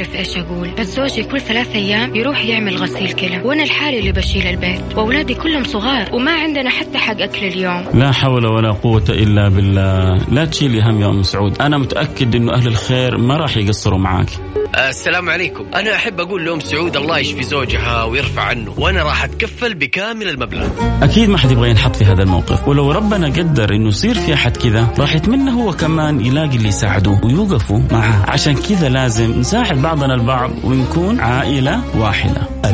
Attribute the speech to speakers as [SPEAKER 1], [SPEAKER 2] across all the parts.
[SPEAKER 1] أعرف إيش أقول بس زوجي كل ثلاث أيام يروح يعمل غسيل كلى. وأنا الحالي اللي بشيل البيت. وأولادي كلهم صغار وما عندنا حتى حق أكل اليوم.
[SPEAKER 2] لا حول ولا قوة إلا بالله. لا تشيلي هم يا أم سعود. أنا متأكد إنه أهل الخير ما راح يقصروا معاك.
[SPEAKER 3] السلام عليكم. أنا أحب أقول لأم سعود الله يشفي زوجها ويرفع عنه وأنا راح أتكفل بكامل المبلغ.
[SPEAKER 2] أكيد ما حد يبغى ينحط في هذا الموقف. ولو ربنا قدر إنه يصير في أحد كذا راح يتمنى هو كمان يلاقي اللي يساعدوه ويوقفوا معه. عشان كذا لازم نساعد بعضنا البعض ونكون عائلة واحدة.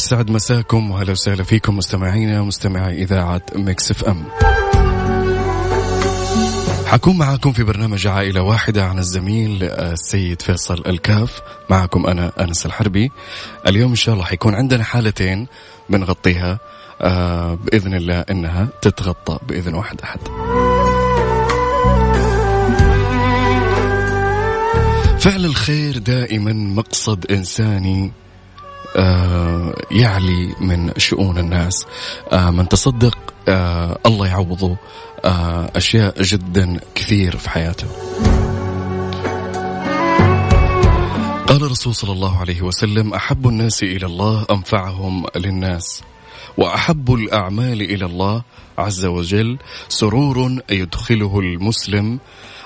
[SPEAKER 4] ويسعد مساكم وهلا وسهلا فيكم مستمعينا مستمعي إذاعة Mix FM. حكون معاكم في برنامج عائلة واحدة عن الزميل السيد فيصل الكاف. معكم أنا أنس الحربي. اليوم إن شاء الله حيكون عندنا حالتين بنغطيها آه بإذن الله إنها تتغطى بإذن واحد أحد. فعل الخير دائما مقصد إنساني. آه يعلي من شؤون الناس. آه من تصدق آه الله يعوضه. آه أشياء جدا كثير في حياته. قال الرسول صلى الله عليه وسلم أحب الناس إلى الله أنفعهم للناس. وأحب الأعمال إلى الله عز وجل. سرور يدخله المسلم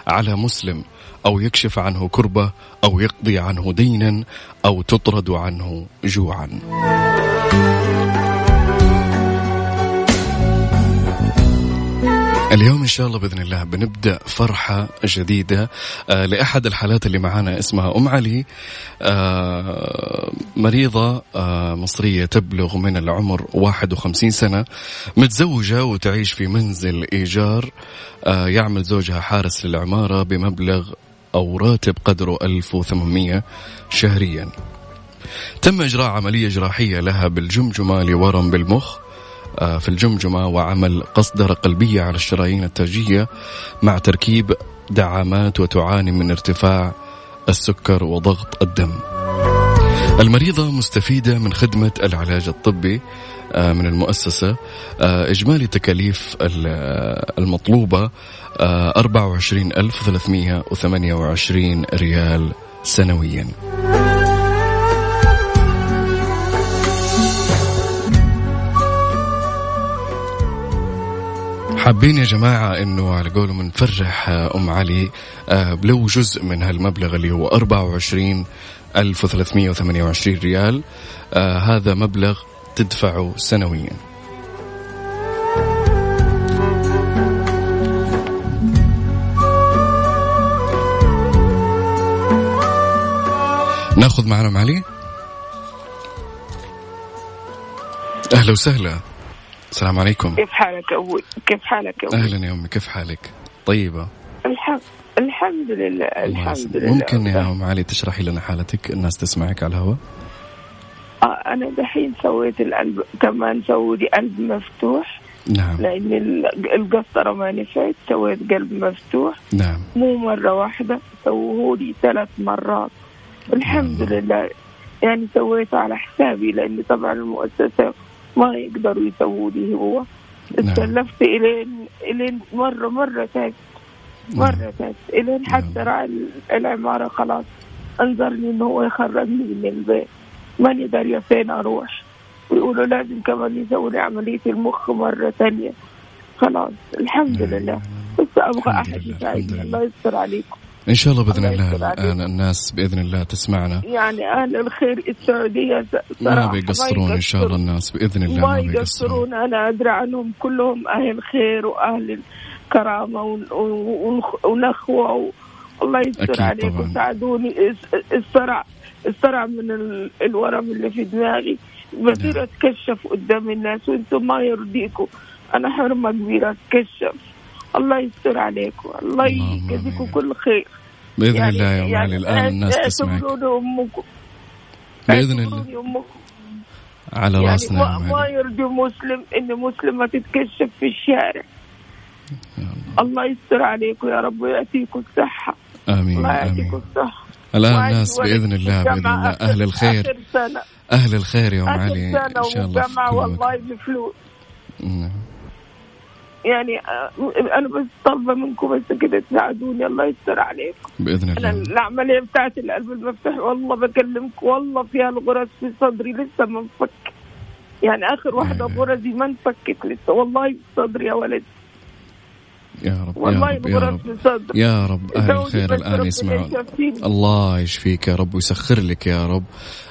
[SPEAKER 4] على مسلم. أو يكشف عنه كربة أو يقضي عنه دينا أو تطرد عنه جوعا. اليوم إن شاء الله بإذن الله بنبدأ فرحة جديدة. آه لأحد الحالات اللي معانا اسمها أم علي. آه مريضة آه مصرية تبلغ من العمر 51 سنة متزوجة وتعيش في منزل إيجار. آه يعمل زوجها حارس للعمارة بمبلغ أو راتب قدره 1800 شهريا. تم إجراء عملية جراحية لها بالجمجمة لورم بالمخ آه، في الجمجمة وعمل قصدرة قلبية على الشرايين التاجية مع تركيب دعامات وتعاني من ارتفاع السكر وضغط الدم. المريضة مستفيدة من خدمة العلاج الطبي آه، من المؤسسة آه، إجمالي تكاليف المطلوبة 24328 ريال سنويا. حابين يا جماعة إنه على قولهم نفرح أم علي لو جزء من هالمبلغ اللي هو 24 1328 ريال آه هذا مبلغ تدفعه سنويا. ناخذ معنا ام علي أهلا وسهلا. السلام عليكم.
[SPEAKER 5] كيف حالك أبوي كيف حالك أبوي
[SPEAKER 4] أهلا يا أمي كيف حالك؟ طيبة.
[SPEAKER 5] الحمد الحمد لله الحمد لله.
[SPEAKER 4] ممكن يا أم علي تشرحي لنا حالتك؟ الناس تسمعك على الهواء.
[SPEAKER 5] آه أنا دحين سويت القلب كمان سووا لي قلب مفتوح.
[SPEAKER 4] نعم.
[SPEAKER 5] لأن ال- القسطرة ما نفعت سويت قلب مفتوح.
[SPEAKER 4] نعم.
[SPEAKER 5] مو مرة واحدة سووه لي ثلاث مرات. الحمد لله. يعني سويته على حسابي لأن طبعا المؤسسة ما يقدروا يسووا لي هو.
[SPEAKER 4] نعم.
[SPEAKER 5] استلفت إلين إلين مرة مرة تعبت مرة تعبت إلين حتى راعي العمارة خلاص انظرني إنه هو يخرجني من البيت. ماني دارية فين أروح؟ ويقولوا لازم كمان يسوي لي عملية المخ مرة ثانية خلاص الحمد لله. بس أبغى
[SPEAKER 4] أحد
[SPEAKER 5] يساعدني. الله يستر عليكم.
[SPEAKER 4] إن شاء الله بإذن
[SPEAKER 5] الله
[SPEAKER 4] الله. الآن الناس بإذن الله تسمعنا.
[SPEAKER 5] يعني أهل الخير السعودية س-
[SPEAKER 4] ما بيقصرون إن شاء الله. الناس بإذن الله
[SPEAKER 5] ما
[SPEAKER 4] بيقصرون.
[SPEAKER 5] يقصرون. أنا أدري عنهم كلهم أهل خير وأهل الكرامة ون- ونخوة و- الله يستر عليكم. ساعدوني الصرع الصرع من ال- الورم اللي في دماغي. بصير أتكشف قدام الناس وأنتم ما يرضيكم. أنا حرمة كبيرة أتكشف. الله يستر عليكم الله يجزيكم. كل خير.
[SPEAKER 4] بإذن الله يا ام علي الآن الناس تسمعك.
[SPEAKER 5] امكم
[SPEAKER 4] بإذن الله.
[SPEAKER 5] امكم
[SPEAKER 4] على
[SPEAKER 5] يعني
[SPEAKER 4] رأسنا يا
[SPEAKER 5] ما, يرضي مسلم إن مسلمه تتكشف في الشارع. الله يستر عليكم يا رب ويعطيكم الصحة.
[SPEAKER 4] آمين
[SPEAKER 5] الله آمين.
[SPEAKER 4] الصحة.
[SPEAKER 5] الآن
[SPEAKER 4] الناس
[SPEAKER 5] بإذن
[SPEAKER 4] الله
[SPEAKER 5] بإذن
[SPEAKER 4] الله. أهل الخير. أهل الخير يا ام علي إن شاء الله
[SPEAKER 5] والله. بفلوس.
[SPEAKER 4] نعم.
[SPEAKER 5] يعني آه، أنا بس طالبه منكم بس كده تساعدوني. الله يستر عليكم.
[SPEAKER 4] بإذن
[SPEAKER 5] أنا
[SPEAKER 4] الله.
[SPEAKER 5] العملية بتاعت القلب المفتوح. والله بكلمك. والله فيها الغرز في صدري لسه ما انفك. يعني آخر واحدة
[SPEAKER 4] أيوة.
[SPEAKER 5] غرزي ما انفكت لسه. والله في صدري يا ولد
[SPEAKER 4] يا رب يا
[SPEAKER 5] والله
[SPEAKER 4] رب. يا رب يا رب أهل
[SPEAKER 5] دعوني
[SPEAKER 4] الخير
[SPEAKER 5] الآن
[SPEAKER 4] يسمعون. الله يشفيك يا رب ويسخر لك يا رب.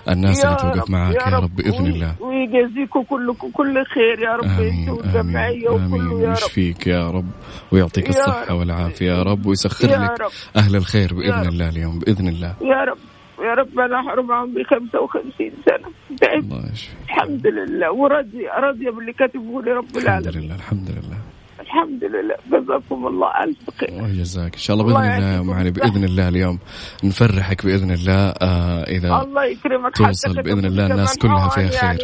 [SPEAKER 4] الناس
[SPEAKER 5] يا
[SPEAKER 4] اللي توقف
[SPEAKER 5] رب،
[SPEAKER 4] معك يا رب.
[SPEAKER 5] بإذن
[SPEAKER 4] الله.
[SPEAKER 5] ويجازيكم كلكم كل خير يا رب.
[SPEAKER 4] آمين
[SPEAKER 5] والجمعيه وكله يا رب.
[SPEAKER 4] ويشفيك يا رب ويعطيك
[SPEAKER 5] يا
[SPEAKER 4] الصحة
[SPEAKER 5] رب.
[SPEAKER 4] والعافية يا رب ويسخر
[SPEAKER 5] يا
[SPEAKER 4] لك
[SPEAKER 5] رب.
[SPEAKER 4] أهل الخير بإذن
[SPEAKER 5] رب.
[SPEAKER 4] الله اليوم بإذن الله.
[SPEAKER 5] يا رب. يا رب أنا حرم عمري 55 سنة. تعبت الحمد لله. وراضيه راضيه باللي كتبه لي رب
[SPEAKER 4] الحمد
[SPEAKER 5] العالمين.
[SPEAKER 4] لله الحمد لله.
[SPEAKER 5] الحمد لله. جزاكم الله ألف خير.
[SPEAKER 4] وجزاك إن شاء الله
[SPEAKER 5] الله
[SPEAKER 4] باذن الله
[SPEAKER 5] الصحة.
[SPEAKER 4] بإذن الله اليوم نفرحك بإذن الله آه إذا
[SPEAKER 5] الله يكرمك
[SPEAKER 4] توصل
[SPEAKER 5] كتبوا
[SPEAKER 4] الله الناس كلها فيها خير.
[SPEAKER 5] يعني.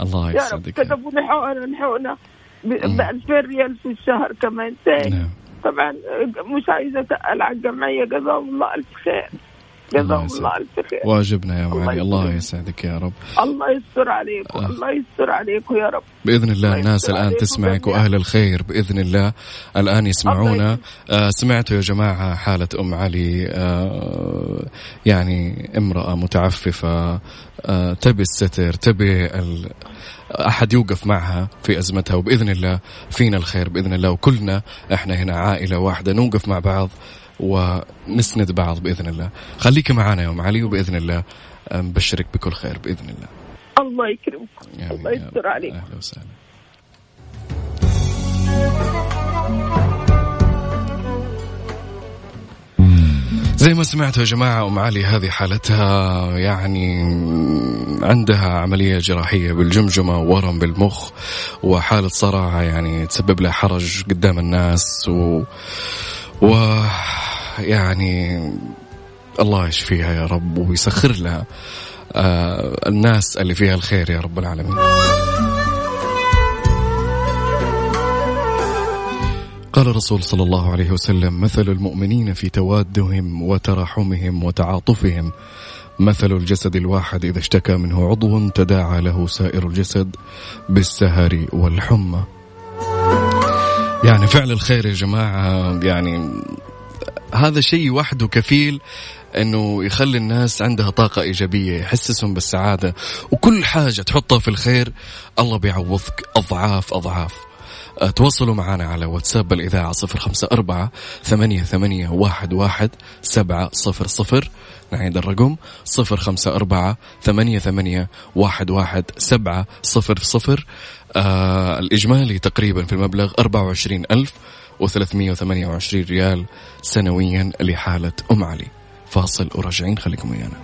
[SPEAKER 4] الله يسعدك.
[SPEAKER 5] كتبوا لي حقن حقنه ب
[SPEAKER 4] مم.
[SPEAKER 5] 2000 ريال في الشهر كمان. تاني.
[SPEAKER 4] نعم.
[SPEAKER 5] طبعا مش عايزه اتقل على الجمعيه جزاهم الله ألف خير.
[SPEAKER 4] الله
[SPEAKER 5] جزاهم. الله ألف خير.
[SPEAKER 4] واجبنا يا ام
[SPEAKER 5] الله
[SPEAKER 4] علي الله
[SPEAKER 5] يسلمك.
[SPEAKER 4] يسعدك يا رب.
[SPEAKER 5] الله يستر عليكم
[SPEAKER 4] آه.
[SPEAKER 5] الله يستر عليكم يا رب.
[SPEAKER 4] بإذن الله
[SPEAKER 5] الله
[SPEAKER 4] الناس
[SPEAKER 5] الآن
[SPEAKER 4] تسمعك. وأهل الخير بإذن الله. الآن يسمعونا. آه سمعتوا يا جماعة حالة أم علي. آه يعني امرأة متعففة. آه تبي الستر تبي ال... أحد يوقف معها في أزمتها. وبإذن الله فينا الخير بإذن الله. وكلنا إحنا هنا عائلة واحدة. نوقف مع بعض. ونسند بعض بإذن الله. خليك معنا يا أم علي وبإذن الله نبشرك بكل خير بإذن الله.
[SPEAKER 5] الله يكرمكم
[SPEAKER 4] آمين
[SPEAKER 5] الله يستر
[SPEAKER 4] رب.
[SPEAKER 5] عليكم
[SPEAKER 4] أهلا وسهلا. زي ما سمعتوا يا جماعة أم علي هذه حالتها يعني عندها عملية جراحية بالجمجمة ورم بالمخ وحالة صراحة يعني تسبب لها حرج قدام الناس و, و يعني الله يشفيها يا رب ويسخر لها آه الناس اللي فيها الخير يا رب العالمين. قال الرسول صلى الله عليه وسلم مثل المؤمنين في توادهم وتراحمهم وتعاطفهم مثل الجسد الواحد إذا اشتكى منه عضو تداعى له سائر الجسد بالسهر والحمى. يعني فعل الخير يا جماعة يعني هذا شيء وحده كفيل إنه يخلي الناس عندها طاقة إيجابية يحسسهم بالسعادة. وكل حاجة تحطها في الخير الله بيعوضك أضعاف أضعاف. أه، تواصلوا معنا على واتساب الإذاعة صفر خمسة أربعة ثمانية ثمانية واحد واحد سبعة صفر صفر. نعيد الرقم صفر خمسة أربعة ثمانية ثمانية واحد واحد سبعة صفر صفر. آه الإجمالي تقريبا في المبلغ أربعة وعشرين ألف وثلاثمية وثمانية وعشرين ريال سنويا لحالة أم علي. فاصل وراجعين خليكم ويانا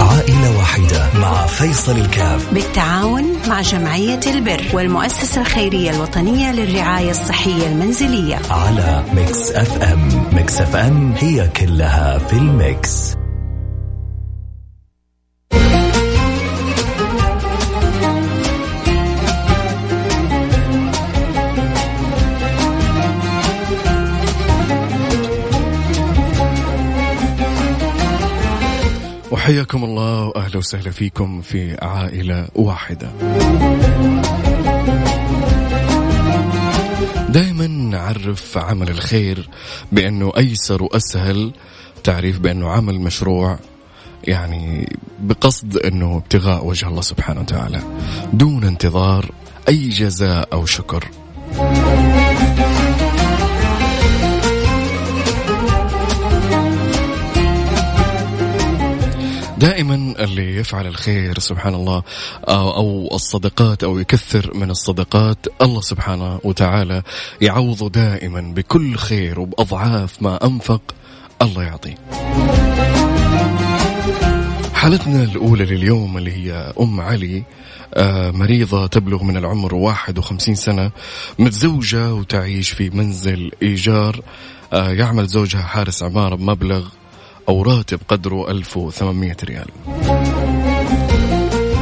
[SPEAKER 6] عائلة واحدة مع فيصل الكاف.
[SPEAKER 7] بالتعاون مع جمعية البر والمؤسسة الخيرية الوطنية للرعاية الصحية المنزلية.
[SPEAKER 6] على Mix FM. Mix FM هي كلها في ال mix.
[SPEAKER 4] وحياكم الله وأهلا وسهلا فيكم في عائلة واحدة. دائما نعرف عمل الخير بأنه أيسر وأسهل تعريف بأنه عمل مشروع يعني بقصد أنه ابتغاء وجه الله سبحانه وتعالى دون انتظار أي جزاء أو شكر. دائما اللي يفعل الخير سبحان الله أو, الصدقات أو يكثر من الصدقات الله سبحانه وتعالى يعوضه دائما بكل خير وبأضعاف ما أنفق الله يعطيه. حالتنا الأولى لليوم اللي هي أم علي آه، مريضة تبلغ من العمر 51 سنة متزوجة وتعيش في منزل إيجار آه، يعمل زوجها حارس عمارة بمبلغ أو راتب قدره 1800 ريال.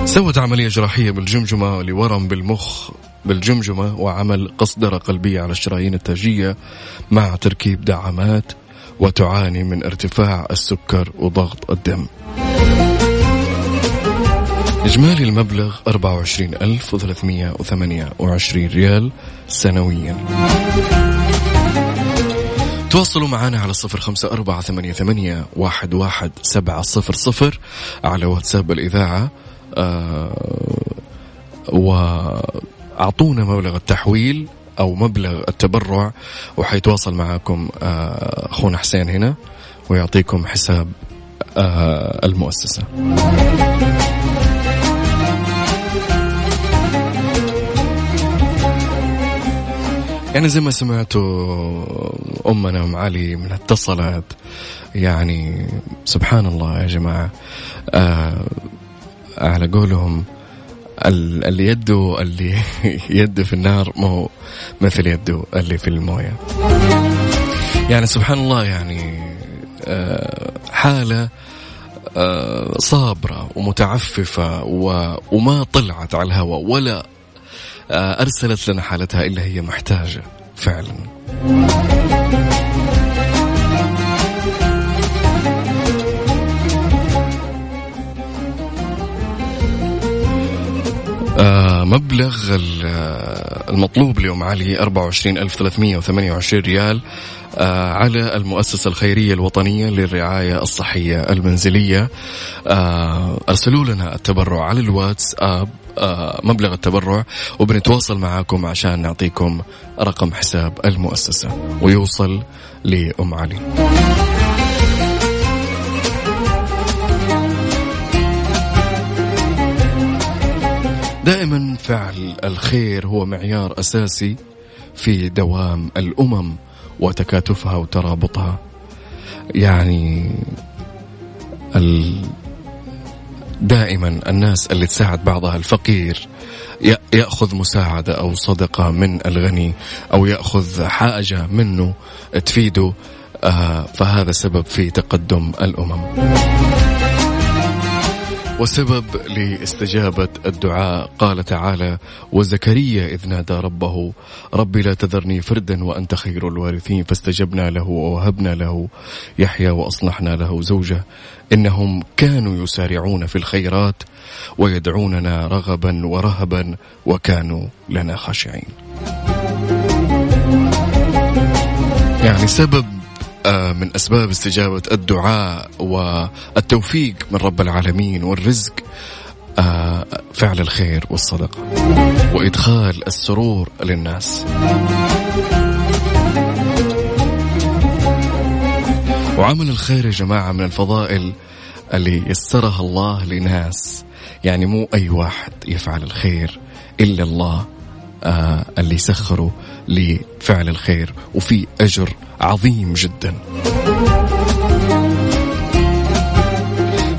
[SPEAKER 4] سوت عملية جراحية بالجمجمة لورم بالمخ بالجمجمة وعمل قصدرة قلبية على الشرايين التاجية مع تركيب دعامات وتعاني من ارتفاع السكر وضغط الدم. إجمالي المبلغ 24328 ريال سنويا. تواصلوا معنا على صفر خمسة أربعة ثمانية, ثمانية واحد, واحد سبعة صفر صفر على واتساب الإذاعة آه وأعطونا مبلغ التحويل أو مبلغ التبرع وحيتواصل معكم آه أخونا حسين هنا ويعطيكم حساب آه المؤسسة. يعني زي ما سمعتوا أمنا أم علي من اتصلت يعني سبحان الله يا جماعة آه على قولهم اللي يده اللي يده في النار ما هو مثل يده اللي في الموية. يعني سبحان الله يعني آه حالة آه صابرة ومتعففة وما طلعت على الهواء ولا أرسلت لنا حالتها إلا هي محتاجة فعلا. آه مبلغ آه، المطلوب اليوم علي 24328 ريال آه على المؤسسة الخيرية الوطنية للرعاية الصحية المنزلية. آه أرسلوا لنا التبرع على الواتس آب آه، مبلغ التبرع وبنتواصل معاكم عشان نعطيكم رقم حساب المؤسسة ويوصل لأم علي. دائما فعل الخير هو معيار أساسي في دوام الأمم وتكاتفها وترابطها. يعني دائما الناس اللي تساعد بعضها الفقير يأخذ مساعدة أو صدقة من الغني أو يأخذ حاجة منه تفيده آه، فهذا سبب في تقدم الأمم. وسبب لاستجابة الدعاء. قال تعالى وزكريا إذ نادى ربه ربي لا تذرني فردا وأنت خير الوارثين فاستجبنا له ووهبنا له يحيى وأصلحنا له زوجة. إنهم كانوا يسارعون في الخيرات ويدعوننا رغبا ورهبا وكانوا لنا خاشعين. يعني سبب من أسباب استجابة الدعاء والتوفيق من رب العالمين والرزق آه، فعل الخير والصدقة وإدخال السرور للناس. وعمل الخير يا جماعة من الفضائل اللي يسرها الله لناس. يعني مو أي واحد يفعل الخير إلا الله آه اللي سخره لفعل الخير وفي أجر عظيم جدا.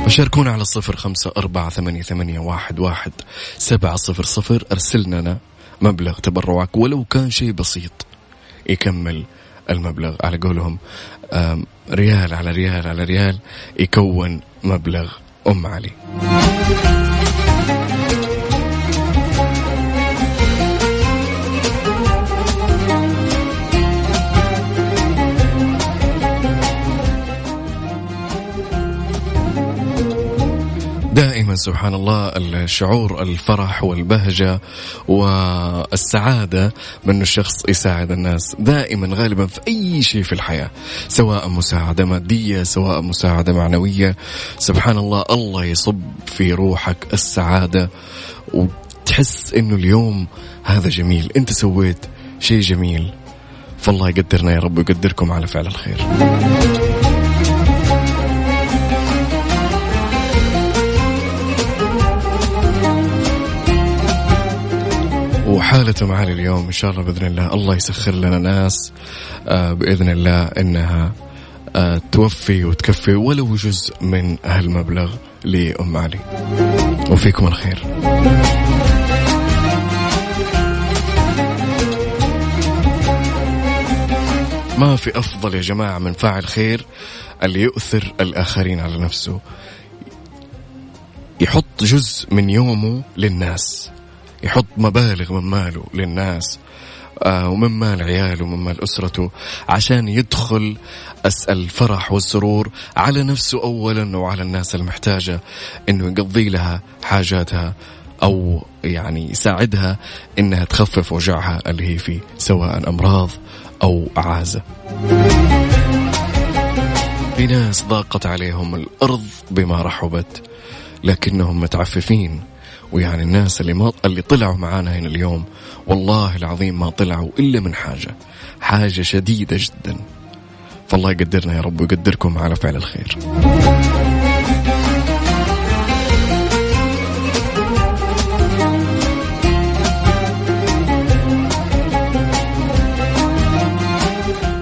[SPEAKER 4] فشاركونا على الصفر خمسة أربعة ثمانية, ثمانية واحد, واحد سبعة صفر صفر أرسلنا لنا مبلغ تبرعك ولو كان شيء بسيط يكمل المبلغ. على قولهم ريال على ريال على ريال يكون مبلغ أم علي. دائما سبحان الله الشعور الفرح والبهجة والسعادة من الشخص يساعد الناس دائما غالبا في أي شيء في الحياة سواء مساعدة مادية سواء مساعدة معنوية. سبحان الله الله يصب في روحك السعادة وتحس إنه اليوم هذا جميل أنت سويت شيء جميل. فالله يقدرنا يا رب ويقدركم على فعل الخير. وحالته معالي اليوم إن شاء الله بإذن الله. الله يسخر لنا ناس آه، بإذن الله إنها آه، توفي وتكفي ولو جزء من هالمبلغ لأم علي. وفيكم الخير. ما في أفضل يا جماعة من فاعل خير اللي يؤثر الآخرين على نفسه. يحط جزء من يومه للناس. يحط مبالغ من ماله للناس آه، ومن مال عياله ومن مال أسرته عشان يدخل الفرح والسرور على نفسه أولا وعلى الناس المحتاجة أنه يقضي لها حاجاتها أو يعني يساعدها أنها تخفف وجعها اللي هي فيه سواء أمراض أو عازة في ناس ضاقت عليهم الأرض بما رحبت لكنهم متعففين. ويعني الناس اللي ما اللي طلعوا معانا هنا اليوم والله العظيم ما طلعوا إلا من حاجة حاجة شديدة جدا. فالله يقدرنا يا رب ويقدركم على فعل الخير.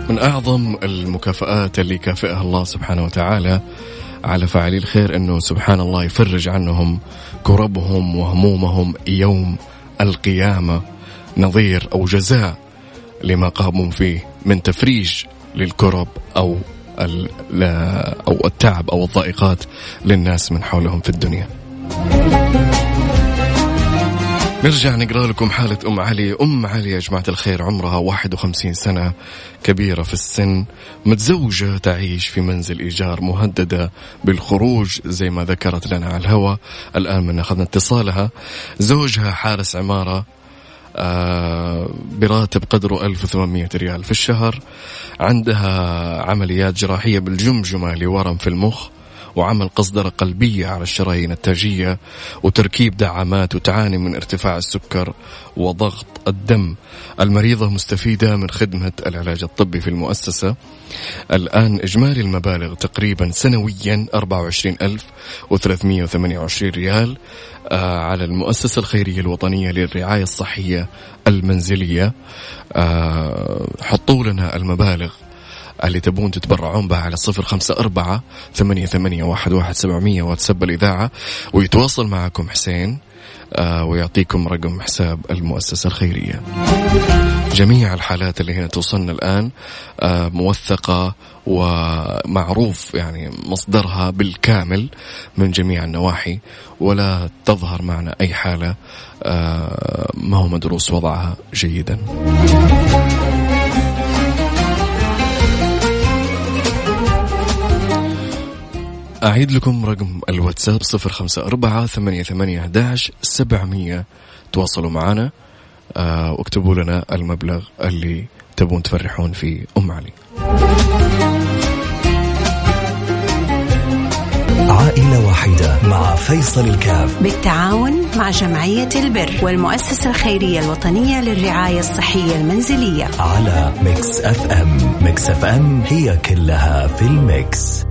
[SPEAKER 4] من أعظم المكافآت اللي كافئها الله سبحانه وتعالى على فاعلي الخير إنه سبحان الله يفرج عنهم كربهم وهمومهم يوم القيامة نظير أو جزاء لما قاموا فيه من تفريج للكرب أو أو التعب أو الضائقات للناس من حولهم في الدنيا. نرجع نقرأ لكم حالة أم علي. أم علي يا جماعة الخير عمرها 51 سنة كبيرة في السن متزوجة تعيش في منزل إيجار مهددة بالخروج زي ما ذكرت لنا على الهواء. الآن من أخذنا اتصالها. زوجها حارس عمارة آه براتب قدره 1800 ريال في الشهر. عندها عمليات جراحية بالجمجمة لورم في المخ. وعمل قصدرة قلبية على الشرايين التاجية وتركيب دعامات وتعاني من ارتفاع السكر وضغط الدم. المريضة مستفيدة من خدمة العلاج الطبي في المؤسسة. الآن إجمالي المبالغ تقريبا سنويا 24328 ريال آه على المؤسسة الخيرية الوطنية للرعاية الصحية المنزلية. آه حطوا لنا المبالغ. اللي تبون تتبرعون بها على صفر خمسة أربعة ثمانية, ثمانية واحد, واحد سبعمية واتساب الإذاعة ويتواصل معكم حسين آه ويعطيكم رقم حساب المؤسسة الخيرية. جميع الحالات اللي هنا توصلنا الآن آه موثقة ومعروف يعني مصدرها بالكامل من جميع النواحي ولا تظهر معنا أي حالة آه ما هو مدروس وضعها جيدا. أعيد لكم رقم الواتساب صفر خمسة أربعة ثمانية, ثمانية أحداش سبعمية. تواصلوا معنا آه واكتبوا لنا المبلغ اللي تبون تفرحون فيه أم علي.
[SPEAKER 6] عائلة واحدة مع فيصل الكاف.
[SPEAKER 7] بالتعاون مع جمعية البر والمؤسسة الخيرية الوطنية للرعاية الصحية المنزلية.
[SPEAKER 6] على Mix FM. Mix FM هي كلها في ال mix.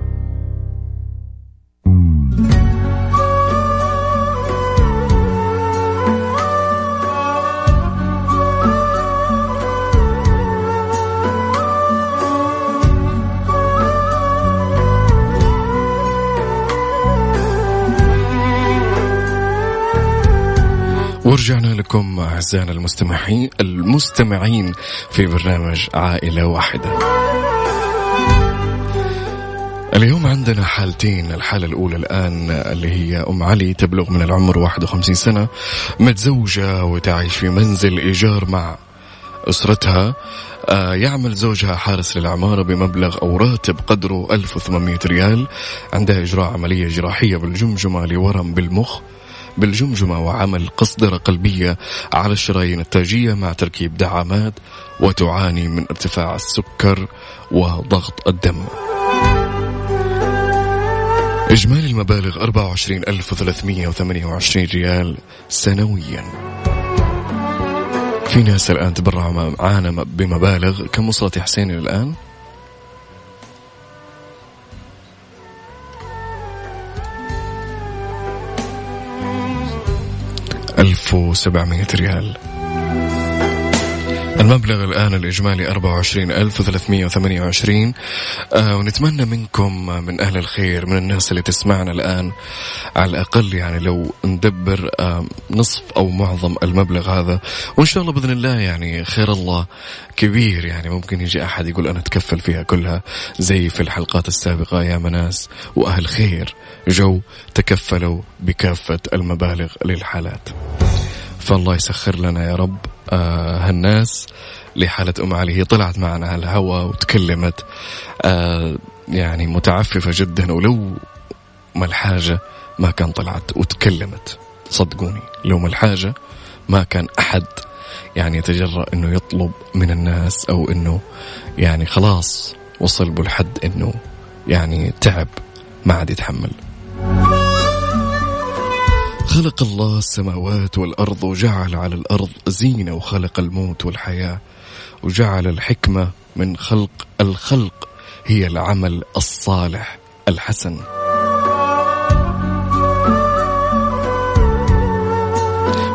[SPEAKER 4] ورجعنا لكم أعزائنا المستمعين المستمعين في برنامج عائلة واحدة. اليوم عندنا حالتين الحالة الأولى الآن اللي هي أم علي تبلغ من العمر 51 سنة متزوجة وتعيش في منزل إيجار مع أسرتها. آه، يعمل زوجها حارس للعمارة بمبلغ أو راتب قدره 1800 ريال عندها إجراء عملية جراحية بالجمجمة لورم بالمخ. بالجمجمة وعمل قصدرة قلبية على الشرايين التاجية مع تركيب دعامات وتعاني من ارتفاع السكر وضغط الدم إجمالي المبالغ 24328 ريال سنويا في ناس الآن تبرعوا معانا بمبالغ كم وصلت يا حسين الآن؟ 1700 ريال. المبلغ الآن الإجمالي 24328 آه ونتمنى منكم من أهل الخير من الناس اللي تسمعنا الآن على الأقل يعني لو ندبر آه نصف أو معظم المبلغ هذا. وإن شاء الله بإذن الله يعني خير الله كبير يعني. ممكن يجي أحد يقول أنا أتكفل فيها كلها زي في الحلقات السابقة يا مناس وأهل خير جو تكفلوا بكافة المبالغ للحالات. فالله يسخر لنا يا رب آه هالناس لحالة أم علي هي طلعت معنا على الهواء وتكلمت آه يعني متعففة جدا ولو ما الحاجة ما كان طلعت وتكلمت. صدقوني لو ما الحاجة ما كان أحد يعني يتجرأ أنه يطلب من الناس أو أنه يعني خلاص وصل بالحد أنه يعني تعب ما عاد يتحمل. خلق الله السماوات والأرض وجعل على الأرض زينة وخلق الموت والحياة وجعل الحكمة من خلق الخلق هي العمل الصالح الحسن.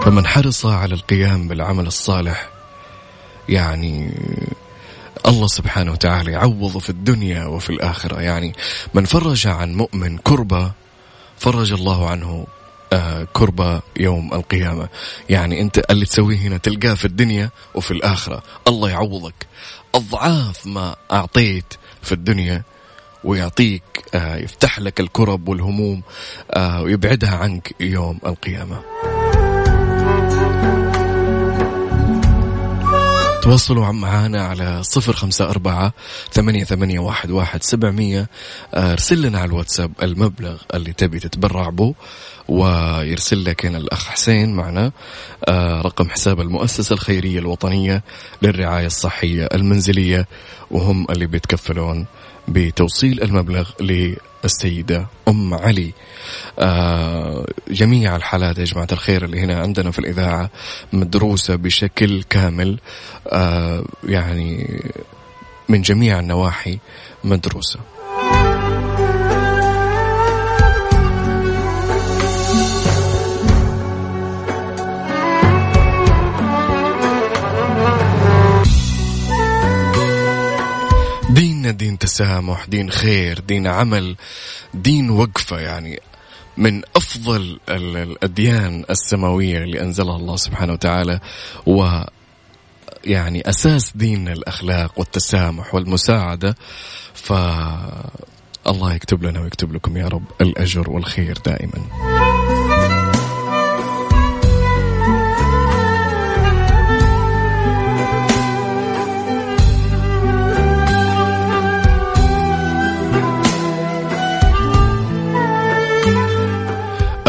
[SPEAKER 4] فمن حرص على القيام بالعمل الصالح يعني الله سبحانه وتعالى يعوضه في الدنيا وفي الآخرة. يعني من فرج عن مؤمن كربة فرج الله عنه كربة يوم القيامة. يعني أنت اللي تسويه هنا تلقاه في الدنيا وفي الآخرة. الله يعوضك. أضعاف ما أعطيت في الدنيا ويعطيك آه يفتح لك الكرب والهموم آه ويبعدها عنك يوم القيامة. تواصلوا معنا على صفر خمسة أربعة ثمانية, ثمانية واحد, واحد سبعمية. آه، ارسل لنا على الواتساب المبلغ اللي تبي تتبرع به ويرسل لك هنا الأخ حسين معنا. آه، رقم حساب المؤسسة الخيرية الوطنية للرعاية الصحية المنزلية وهم اللي بيتكفلون. بتوصيل المبلغ للسيدة أم علي. آه جميع الحالات يا جماعة الخير اللي هنا عندنا في الإذاعة مدروسة بشكل كامل. آه يعني من جميع النواحي مدروسة. ديننا دين تسامح دين خير دين عمل دين وقفة يعني من أفضل الأديان السماوية اللي أنزلها الله سبحانه وتعالى و يعني أساس ديننا الأخلاق والتسامح والمساعدة. فالله يكتب لنا ويكتب لكم يا رب الأجر والخير دائما.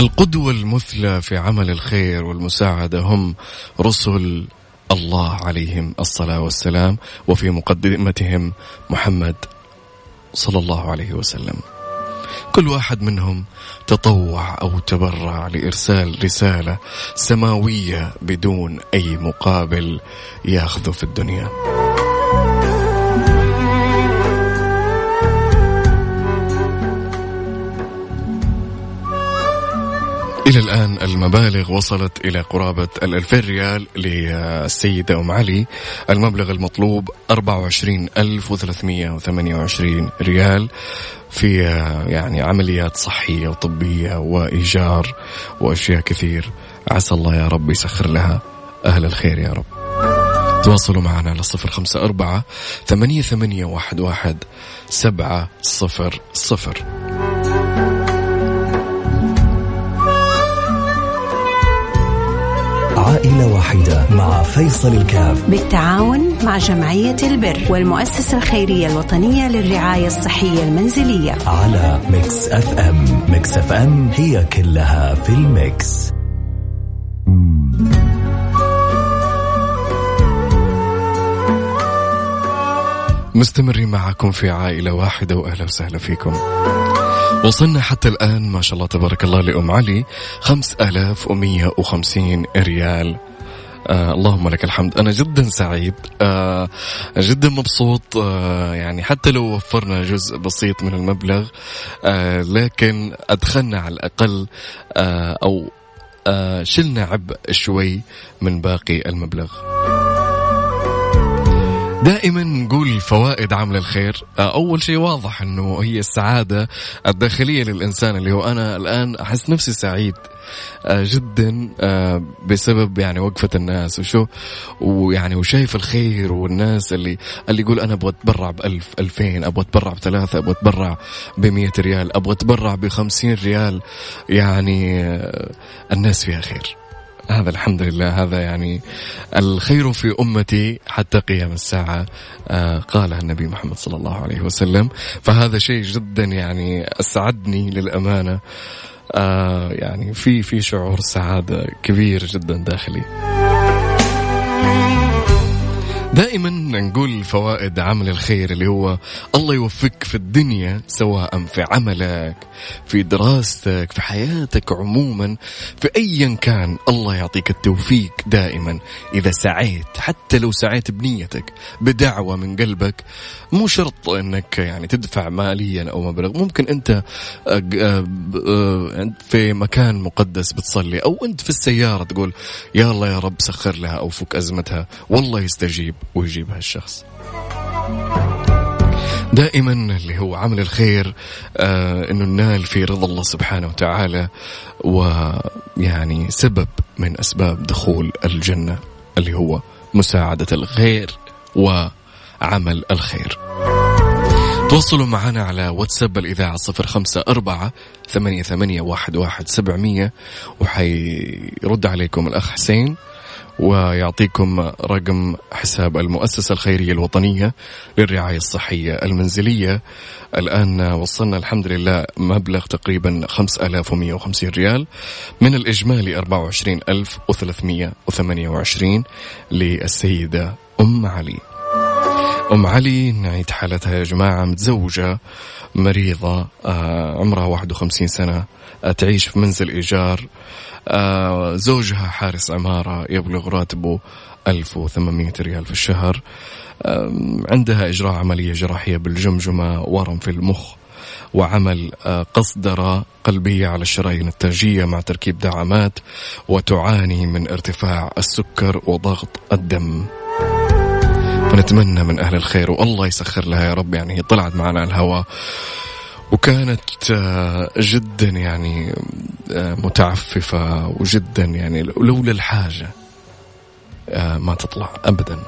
[SPEAKER 4] القدوة المثلى في عمل الخير والمساعدة هم رسل الله عليهم الصلاة والسلام وفي مقدمتهم محمد صلى الله عليه وسلم كل واحد منهم تطوع أو تبرع لإرسال رسالة سماوية بدون أي مقابل ياخذه في الدنيا. إلى الآن المبالغ وصلت إلى قرابة الألفين ريال للسيدة أم علي. المبلغ المطلوب 24328 ريال في يعني عمليات صحية وطبية وإيجار وأشياء كثير. عسى الله يا رب يسخر لها أهل الخير يا رب. تواصلوا معنا على صفر خمسة أربعة ثمانية, ثمانية واحد, واحد سبعة صفر صفر.
[SPEAKER 6] عائلة واحدة مع فيصل الكاف.
[SPEAKER 7] بالتعاون مع جمعية البر والمؤسسة الخيرية الوطنية للرعاية الصحية المنزلية.
[SPEAKER 6] على Mix FM. Mix FM هي كلها في ال mix.
[SPEAKER 4] مستمرين معكم في عائلة واحدة وأهلا وسهلا فيكم. وصلنا حتى الآن ما شاء الله تبارك الله لأم علي خمس آلاف ومية وخمسين ريال. آه اللهم لك الحمد. أنا جدا سعيد. آه جدا مبسوط. آه يعني حتى لو وفرنا جزء بسيط من المبلغ آه لكن أدخلنا على الأقل آه أو آه شلنا عبء شوي من باقي المبلغ. دائما نقول فوائد عمل الخير. آه، أول شيء واضح إنه هي السعادة الداخلية للإنسان اللي هو أنا الآن أحس نفسي سعيد آه، جدا آه، بسبب يعني وقفة الناس. وشو؟ ويعني وشايف الخير والناس اللي اللي يقول أنا أبغى أتبرع بألف ألفين أبغى أتبرع بثلاثة أبغى أتبرع بمية ريال أبغى أتبرع بخمسين ريال. يعني الناس فيها خير. هذا الحمد لله هذا يعني الخير في أمتي حتى قيام الساعة آه قالها النبي محمد صلى الله عليه وسلم. فهذا شيء جدا يعني أسعدني للأمانة آه يعني في في شعور سعادة كبير جدا داخلي. دائما نقول فوائد عمل الخير اللي هو الله يوفقك في الدنيا سواء في عملك في دراستك في حياتك عموما في ايا كان الله يعطيك التوفيق دائما. إذا سعيت حتى لو سعيت بنيتك بدعوة من قلبك مو شرط إنك يعني تدفع ماليا أو مبلغ. ممكن أنت في مكان مقدس بتصلي أو أنت في السيارة تقول يا الله يا رب سخر لها أو فك أزمتها. والله يستجيب. ويجيب هالشخص دائما اللي هو عمل الخير آه إنه ننال في رضا الله سبحانه وتعالى ويعني سبب من أسباب دخول الجنة اللي هو مساعدة الغير وعمل الخير. تواصلوا معنا على واتساب الإذاعة صفر خمسة أربعة ثمانية, ثمانية واحد, واحد سبعمية وحيرد عليكم الأخ حسين ويعطيكم رقم حساب المؤسسة الخيرية الوطنية للرعاية الصحية المنزلية. الآن وصلنا الحمد لله مبلغ تقريبا 5150 ريال من الإجمالي 24328 للسيدة أم علي. أم علي نعيد حالتها يا جماعة متزوجة مريضة آه، عمرها 51 سنة تعيش في منزل إيجار زوجها حارس عمارة يبلغ راتبه 1800 ريال في الشهر. عندها إجراء عملية جراحية بالجمجمة ورم في المخ وعمل آه، قصدرة قلبية على الشرايين التاجية مع تركيب دعامات وتعاني من ارتفاع السكر وضغط الدم. فنتمنى من أهل الخير والله يسخر لها يا رب يعني هي طلعت معنا الهواء. وكانت آه، جدا يعني آه، متعففة وجدا يعني لولا الحاجة آه، ما تطلع أبدا.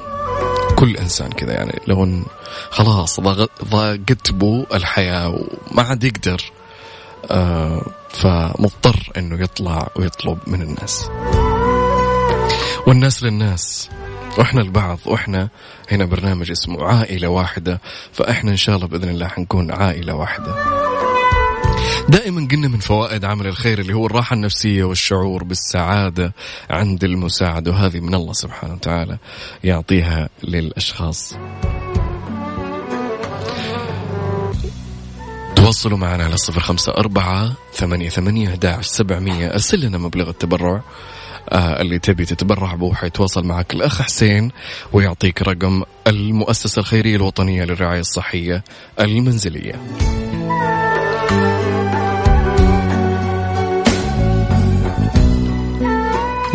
[SPEAKER 4] كل إنسان كذا يعني لو خلاص ضاقت بو الحياة وما عاد يقدر فمضطر إنه يطلع ويطلب من الناس. والناس للناس. وإحنا البعض وإحنا هنا برنامج اسمه عائلة واحدة فاحنا إن شاء الله بإذن الله حنكون عائلة واحدة. دائما قلنا من فوائد عمل الخير اللي هو الراحة النفسية والشعور بالسعادة عند المساعدة وهذه من الله سبحانه وتعالى يعطيها للأشخاص. تواصلوا معنا على صفر خمسة أربعة ثمانية ثمانية أرسل لنا مبلغ التبرع. اللي تبي تتبرع به حيتواصل معك الأخ حسين ويعطيك رقم المؤسسة الخيرية الوطنية للرعاية الصحية المنزلية.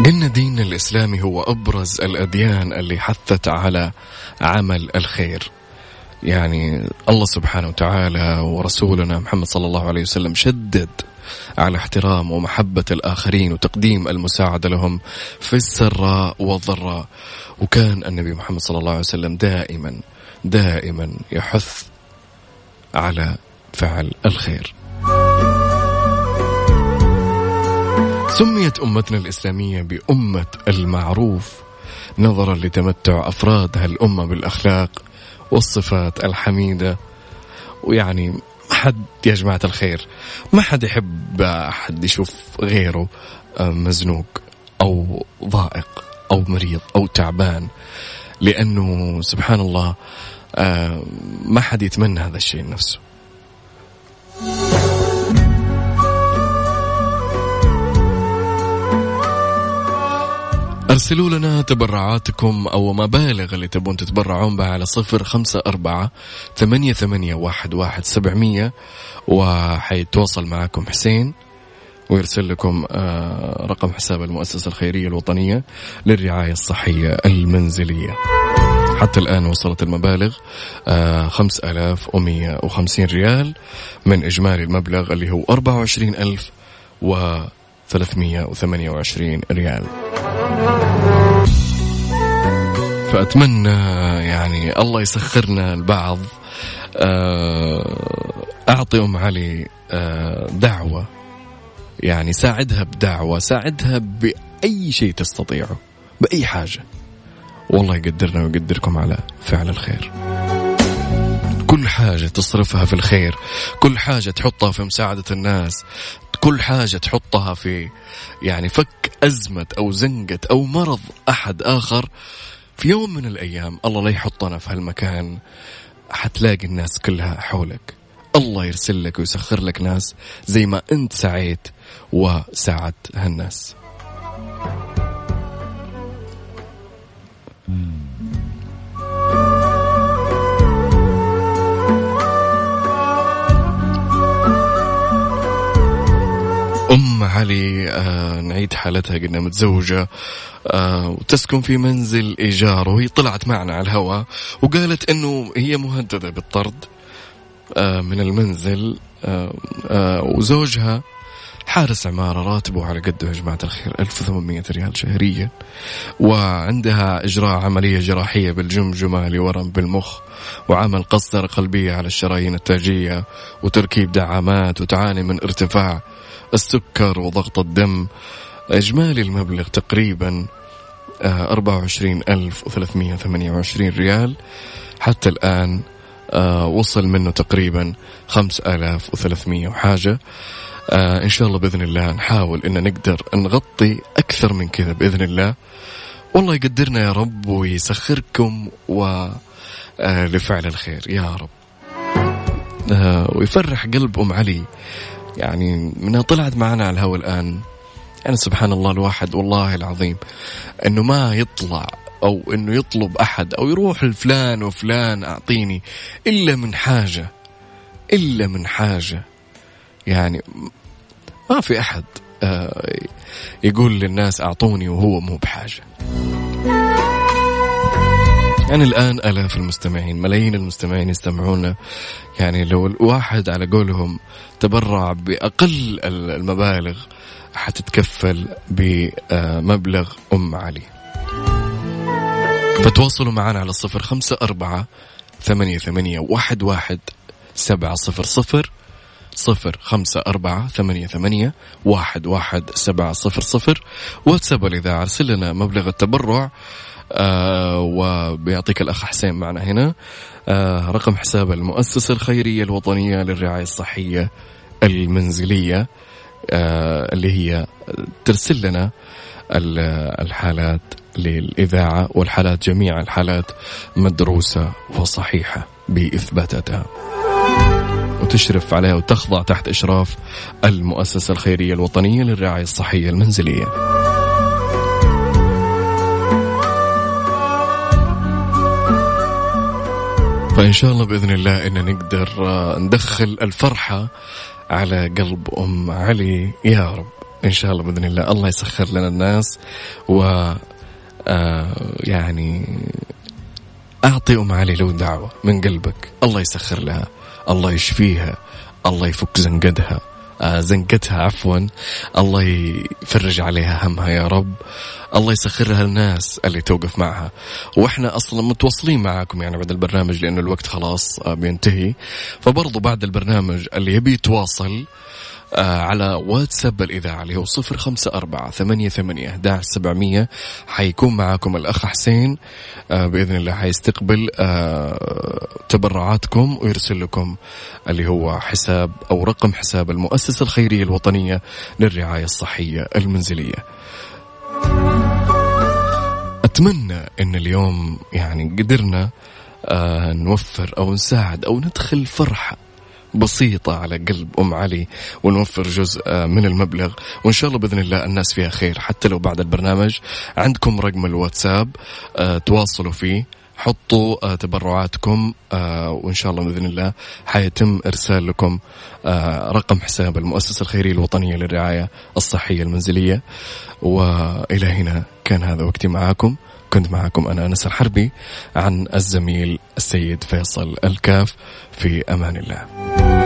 [SPEAKER 4] قلنا ديننا الإسلامي هو أبرز الأديان اللي حثت على عمل الخير. يعني الله سبحانه وتعالى ورسولنا محمد صلى الله عليه وسلم شدد على احترام ومحبة الآخرين وتقديم المساعدة لهم في السراء والضراء وكان النبي محمد صلى الله عليه وسلم دائما دائما يحث على فعل الخير. سميت أمتنا الإسلامية بأمة المعروف. نظرا لتمتع أفراد هالأمة بالأخلاق والصفات الحميدة. ويعني حد يا جماعة الخير. ما حد يحب أحد يشوف غيره آه، مزنوق أو ضائق أو مريض أو تعبان لأنه سبحان الله آه، ما حد يتمنى هذا الشيء نفسه أرسلوا لنا تبرعاتكم أو مبالغ اللي تبون تتبرعون بها على صفر خمسة أربعة ثمانية ثمانية واحد واحد سبعمية. وحيتواصل معكم حسين ويرسل لكم آه، رقم حساب المؤسسة الخيرية الوطنية للرعاية الصحية المنزلية. حتى الآن وصلت المبالغ آه، 5150 ريال من إجمالي المبلغ اللي هو 24000 و 328 ريال. فأتمنى يعني الله يسخرنا البعض. آه، أعطي أم علي آه، دعوة. يعني ساعدها بدعوة ساعدها بأي شيء تستطيعه بأي حاجة. والله يقدرنا ويقدركم على فعل الخير. كل حاجة تصرفها في الخير كل حاجة تحطها في مساعدة الناس. كل حاجة تحطها في يعني فك أزمة أو زنقة أو مرض أحد آخر في يوم من الأيام الله لا يحطنا في هالمكان. حتلاقي الناس كلها حولك. الله يرسل لك ويسخر لك ناس زي ما أنت سعيت وساعدت هالناس. علي آه نعيد حالتها قلنا متزوجة آه وتسكن في منزل إيجار وهي طلعت معنا على الهواء وقالت أنه هي مهددة بالطرد آه من المنزل آه آه وزوجها حارس عمارة راتبه على قده يا جماعة الخير 1800 ريال شهريا وعندها إجراء عملية جراحية بالجمجمة لورم بالمخ وعمل قسطرة قلبية على الشرايين التاجية وتركيب دعامات وتعاني من ارتفاع السكر وضغط الدم إجمالي المبلغ تقريبا آه، أربعة وعشرين ألف وثلاثمية ثمانية وعشرين ريال. حتى الآن آه، وصل منه تقريبا خمس آلاف وثلاثمية وحاجة. آه إن شاء الله بإذن الله نحاول إن نقدر نغطي أكثر من كذا بإذن الله. والله يقدرنا يا رب ويسخركم و آه لفعل الخير. يا رب. آه ويفرح قلب أم علي. يعني منها طلعت معنا على الهواء الآن. يعني سبحان الله الواحد والله العظيم أنه ما يطلع أو أنه يطلب أحد أو يروح لفلان وفلان أعطيني إلا من حاجة إلا من حاجة. يعني ما في أحد آه، يقول للناس أعطوني وهو مو بحاجة. يعني الآن آلاف المستمعين ملايين المستمعين يستمعونا يعني لو الواحد على قولهم تبرع بأقل المبالغ حتتكفل بمبلغ أم علي. فتواصلوا معنا على الصفر خمسة أربعة ثمانية ثمانية واحد واحد سبعة صفر صفر صفر خمسة أربعة ثمانية ثمانية واحد واحد سبعة صفر صفر. واتساب الإذاعة أرسل لنا مبلغ التبرع آه وبيعطيك الأخ حسين معنا هنا. آه رقم حساب المؤسسة الخيرية الوطنية للرعاية الصحية المنزلية آه اللي هي ترسل لنا الحالات للإذاعة والحالات جميع الحالات مدروسة وصحيحة بإثباتاتها. وتشرف عليها وتخضع تحت إشراف المؤسسة الخيرية الوطنية للرعاية الصحية المنزلية. فإن شاء الله بإذن الله إن نقدر آه، ندخل الفرحة على قلب أم علي. يا رب إن شاء الله بإذن الله الله يسخر لنا الناس و آه، يعني أعطي أم علي لو دعوة من قلبك. الله يسخر لها الله يشفيها الله يفك زنقتها آه زنقتها عفوا. الله يفرج عليها همها يا رب. الله يسخرها الناس اللي توقف معها. وإحنا أصلا متواصلين معاكم يعني بعد البرنامج لأنه الوقت خلاص آه بينتهي. فبرضو بعد البرنامج اللي يبي يتواصل آه على واتساب الإذاعة اللي هو صفر خمسة أربعة ثمانية ثمانية أحداش سبعمية. حيكون معاكم الأخ حسين آه بإذن الله حيستقبل آه تبرعاتكم ويرسل لكم اللي هو حساب أو رقم حساب المؤسسة الخيرية الوطنية للرعاية الصحية المنزلية. أتمنى أن اليوم يعني قدرنا آه نوفر أو نساعد أو ندخل فرحة بسيطة على قلب أم علي ونوفر جزء آه، من المبلغ. وإن شاء الله بإذن الله الناس فيها خير حتى لو بعد البرنامج. عندكم رقم الواتساب آه، تواصلوا فيه حطوا آه، تبرعاتكم وإن شاء الله بإذن الله حيتم إرسال لكم رقم حساب المؤسسة الخيرية الوطنية للرعاية الصحية المنزلية. وإلى هنا كان هذا وقتي معاكم. كنت معكم أنا أنس الحربي عن الزميل السيد فيصل الكاف. في أمان الله.